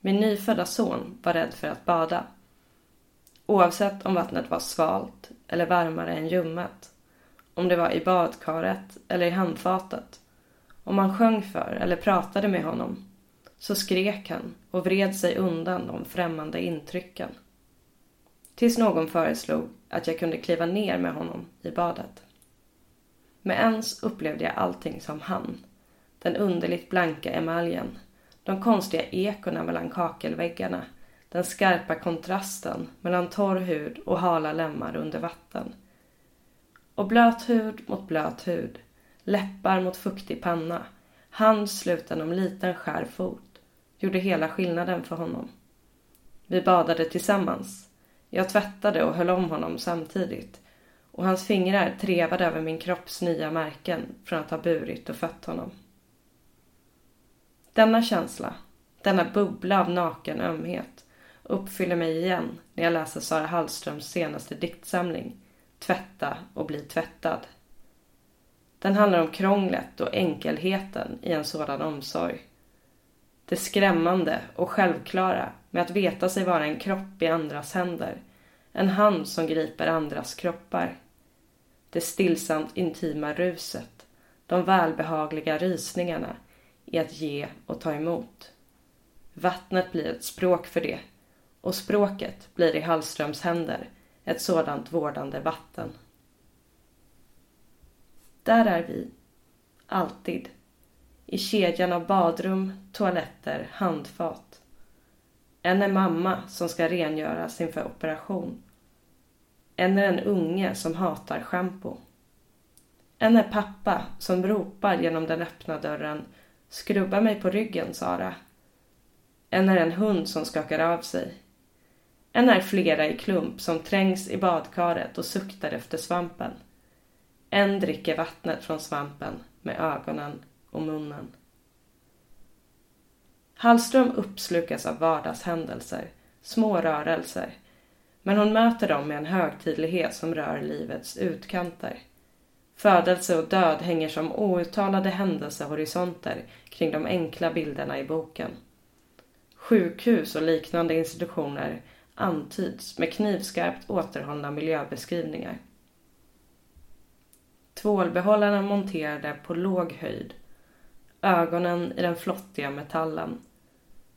Min nyfödda son var rädd för att bada. Oavsett om vattnet var svalt eller varmare än ljummet. Om det var i badkaret eller i handfatet. Om man sjöng för eller pratade med honom så skrek han och vred sig undan de främmande intrycken. Tills någon föreslog att jag kunde kliva ner med honom i badet. Med ens upplevde jag allting som han. Den underligt blanka emaljen, de konstiga ekorna mellan kakelväggarna, den skarpa kontrasten mellan torr hud och hala lemmar under vatten. Och blöt hud mot blöt hud, läppar mot fuktig panna, hand sluten om liten skär fot, gjorde hela skillnaden för honom. Vi badade tillsammans. Jag tvättade och höll om honom samtidigt och hans fingrar trevade över min kropps nya märken från att ha burit och fött honom. Denna känsla, denna bubbla av naken ömhet uppfyller mig igen när jag läser Sara Hallströms senaste diktsamling Tvätta och bli tvättad. Den handlar om krånglet och enkelheten i en sådan omsorg. Det skrämmande och självklara med att veta sig vara en kropp i andras händer. En hand som griper andras kroppar. Det stillsamt intima ruset. De välbehagliga rysningarna i att ge och ta emot. Vattnet blir ett språk för det och språket blir i Hallströms händer ett sådant vårdande vatten. Där är vi, alltid, i kedjan av badrum, toaletter, handfat. En är mamma som ska rengöras inför operation. En är en unge som hatar schampo. En är pappa som ropar genom den öppna dörren Skrubba mig på ryggen, Sara. En är en hund som skakar av sig. En är flera i klump som trängs i badkaret och suktar efter svampen. En dricker vattnet från svampen med ögonen och munnen. Hallström uppslukas av vardagshändelser, små rörelser. Men hon möter dem med en högtidlighet som rör livets utkanter. Födelse och död hänger som outtalade händelsehorisonter kring de enkla bilderna i boken. Sjukhus och liknande institutioner antyds med knivskarpt återhållna miljöbeskrivningar. Tvålbehållarna monterade på låg höjd. Ögonen i den flottiga metallen.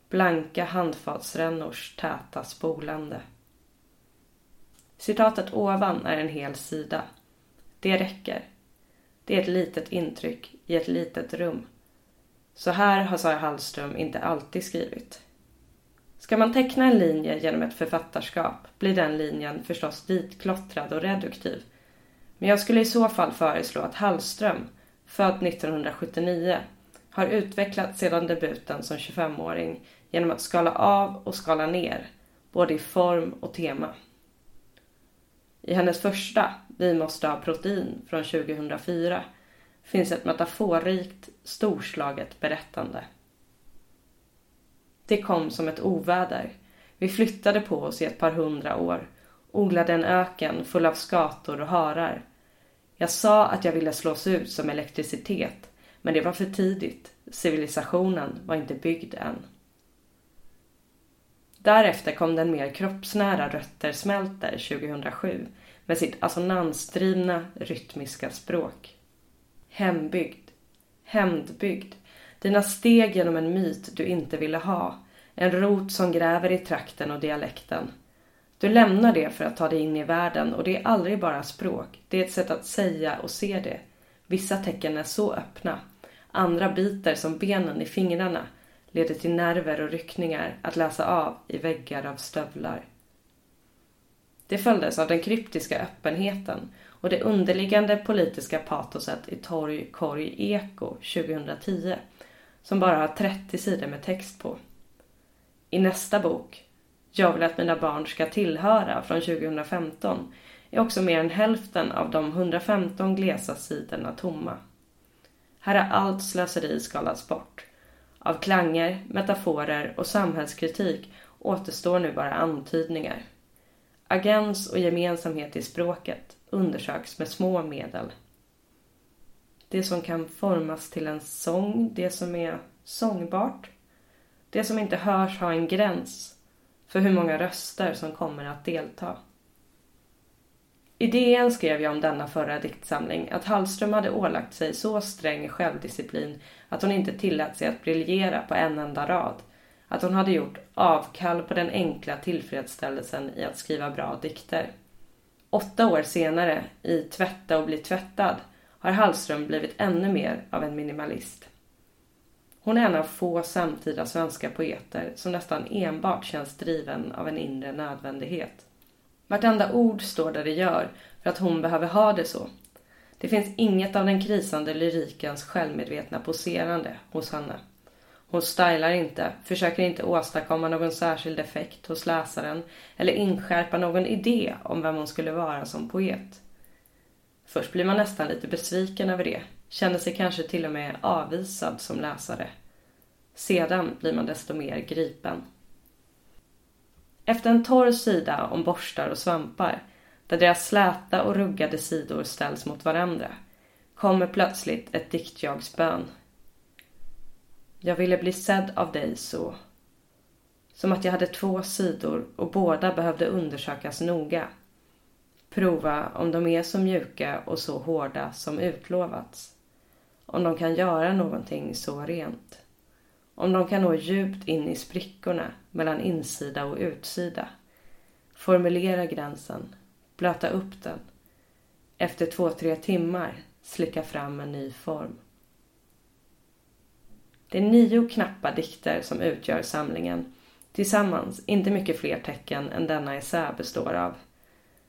Blanka handfatsrännors täta spolande. Citatet ovan är en hel sida. Det räcker. Det är ett litet intryck i ett litet rum. Så här har Sara Hallström inte alltid skrivit. Ska man teckna en linje genom ett författarskap blir den linjen förstås ditklottrad och reduktiv. Men jag skulle i så fall föreslå att Hallström, född 1979, har utvecklats sedan debuten som 25-åring genom att skala av och skala ner, både i form och tema. I hennes första, vi måste ha protein, från 2004 finns ett metaforrikt, storslaget berättande. Det kom som ett oväder. Vi flyttade på oss i ett par hundra år, odlade en öken full av skator och harar. Jag sa att jag ville slås ut som elektricitet, men det var för tidigt. Civilisationen var inte byggd än. Därefter kom den mer kroppsnära Rötter smälter 2007 med sitt alltså, assonansdrivna rytmiska språk. Hembygd. Hämndbyggd. Dina steg genom en myt du inte ville ha. En rot som gräver i trakten och dialekten. Du lämnar det för att ta dig in i världen och det är aldrig bara språk. Det är ett sätt att säga och se det. Vissa tecken är så öppna. Andra biter som benen i fingrarna. Leder till nerver och ryckningar att läsa av i väggar av stövlar. Det följdes av den kryptiska öppenheten och det underliggande politiska patoset i Torg, korg, eko 2010 som bara har 30 sidor med text på. I nästa bok, Jag vill att mina barn ska tillhöra från 2015 är också mer än hälften av de 115 glesa sidorna tomma. Här har allt slöseri skalats bort. Av klanger, metaforer och samhällskritik återstår nu bara antydningar. Agens och gemensamhet i språket undersöks med små medel. Det som kan formas till en sång, det som är sångbart. Det som inte hörs har en gräns för hur många röster som kommer att delta. I DN skrev jag om denna förra diktsamling att Hallström hade ålagt sig så sträng självdisciplin att hon inte tillät sig att briljera på en enda rad. Att hon hade gjort avkall på den enkla tillfredsställelsen i att skriva bra dikter. Åtta år senare, i Tvätta och bli tvättad, har Hallström blivit ännu mer av en minimalist. Hon är en av få samtida svenska poeter som nästan enbart känns driven av en inre nödvändighet. Vartenda ord står där det gör för att hon behöver ha det så. Det finns inget av den krisande lyrikens självmedvetna poserande hos henne. Hon stylar inte, försöker inte åstadkomma någon särskild effekt hos läsaren eller inskärpa någon idé om vem hon skulle vara som poet. Först blir man nästan lite besviken över det, känner sig kanske till och med avvisad som läsare. Sedan blir man desto mer gripen. Efter en torr sida om borstar och svampar, där deras släta och ruggade sidor ställs mot varandra, kommer plötsligt ett diktjagsbön. Jag ville bli sedd av dig så. Som att jag hade två sidor och båda behövde undersökas noga. Prova om de är så mjuka och så hårda som utlovats. Om de kan göra någonting så rent. Om de kan nå djupt in i sprickorna mellan insida och utsida. Formulera gränsen, blöta upp den. Efter två, tre timmar slicka fram en ny form. Det är nio knappa dikter som utgör samlingen. Tillsammans inte mycket fler tecken än denna essä består av.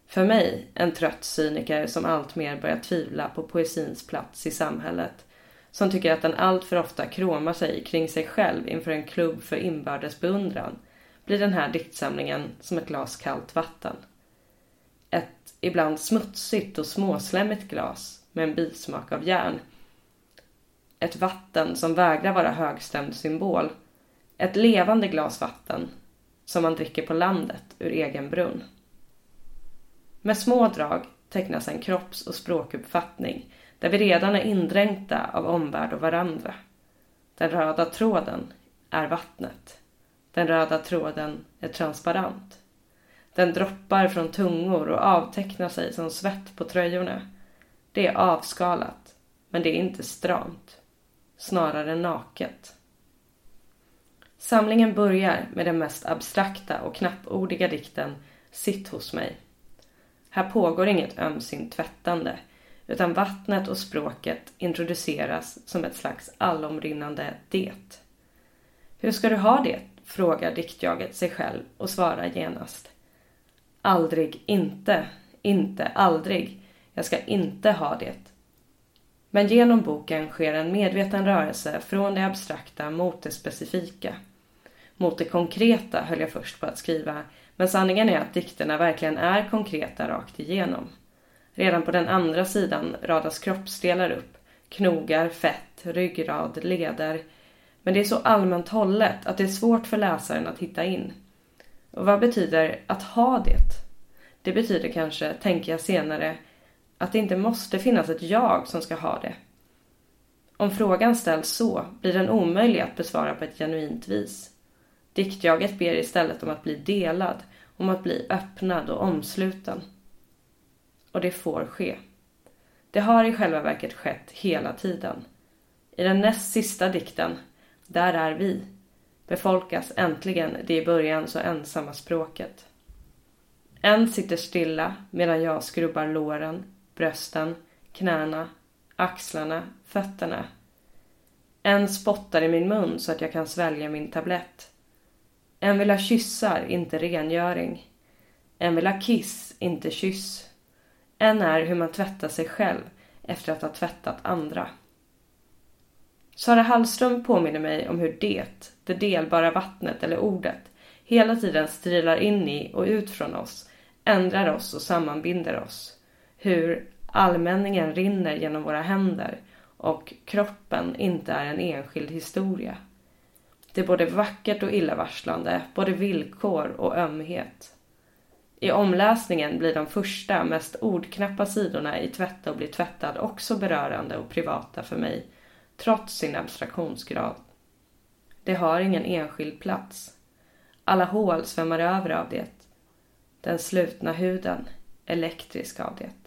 För mig, en trött cyniker som alltmer börjar tvivla på poesins plats i samhället, som tycker att den alltför ofta kromar sig kring sig själv inför en klubb för inbördes beundran, blir den här diktsamlingen som ett glas kallt vatten. Ett ibland smutsigt och småslemmigt glas med en bismak av järn. Ett vatten som vägrar vara högstämd symbol. Ett levande glas vatten som man dricker på landet ur egen brunn. Med små drag tecknas en kropps och språkuppfattning där vi redan är indränkta av omvärld och varandra. Den röda tråden är vattnet. Den röda tråden är transparent. Den droppar från tungor och avtecknar sig som svett på tröjorna. Det är avskalat, men det är inte stramt. Snarare naket. Samlingen börjar med den mest abstrakta och knappordiga dikten Sitt hos mig. Här pågår inget ömsint tvättande utan vattnet och språket introduceras som ett slags allomrinnande det. Hur ska du ha det? frågar diktjaget sig själv och svarar genast. Aldrig, inte, inte, aldrig. Jag ska inte ha det. Men genom boken sker en medveten rörelse från det abstrakta mot det specifika. Mot det konkreta höll jag först på att skriva, men sanningen är att dikterna verkligen är konkreta rakt igenom. Redan på den andra sidan radas kroppsdelar upp. Knogar, fett, ryggrad, leder. Men det är så allmänt hållet att det är svårt för läsaren att hitta in. Och vad betyder att ha det? Det betyder kanske, tänker jag senare, att det inte måste finnas ett jag som ska ha det. Om frågan ställs så blir den omöjlig att besvara på ett genuint vis. Diktjaget ber istället om att bli delad, om att bli öppnad och omsluten och det får ske. Det har i själva verket skett hela tiden. I den näst sista dikten, Där är vi, befolkas äntligen det i början så ensamma språket. En sitter stilla medan jag skrubbar låren, brösten, knäna, axlarna, fötterna. En spottar i min mun så att jag kan svälja min tablett. En vill ha kyssar, inte rengöring. En vill ha kiss, inte kyss. En är hur man tvättar sig själv efter att ha tvättat andra. Sara Hallström påminner mig om hur det, det delbara vattnet eller ordet, hela tiden strilar in i och ut från oss, ändrar oss och sammanbinder oss. Hur allmänningen rinner genom våra händer och kroppen inte är en enskild historia. Det är både vackert och illavarslande, både villkor och ömhet. I omläsningen blir de första, mest ordknappa sidorna i Tvätta och bli tvättad också berörande och privata för mig, trots sin abstraktionsgrad. Det har ingen enskild plats. Alla hål svämmar över av det. Den slutna huden, elektrisk av det.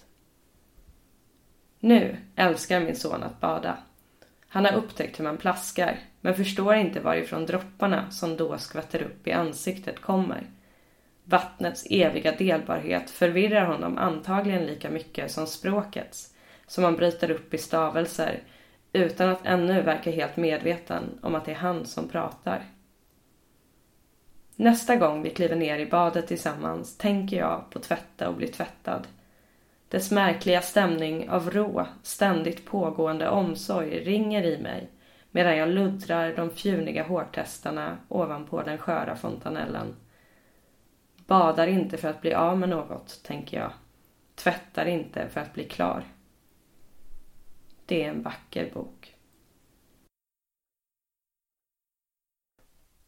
Nu älskar min son att bada. Han har upptäckt hur man plaskar, men förstår inte varifrån dropparna som då skvätter upp i ansiktet kommer. Vattnets eviga delbarhet förvirrar honom antagligen lika mycket som språkets, som han bryter upp i stavelser utan att ännu verka helt medveten om att det är han som pratar. Nästa gång vi kliver ner i badet tillsammans tänker jag på tvätta och bli tvättad. Dess märkliga stämning av rå, ständigt pågående omsorg ringer i mig medan jag luddrar de fjuniga hårtestarna ovanpå den sköra fontanellen. Badar inte för att bli av med något, tänker jag. Tvättar inte för att bli klar. Det är en vacker bok.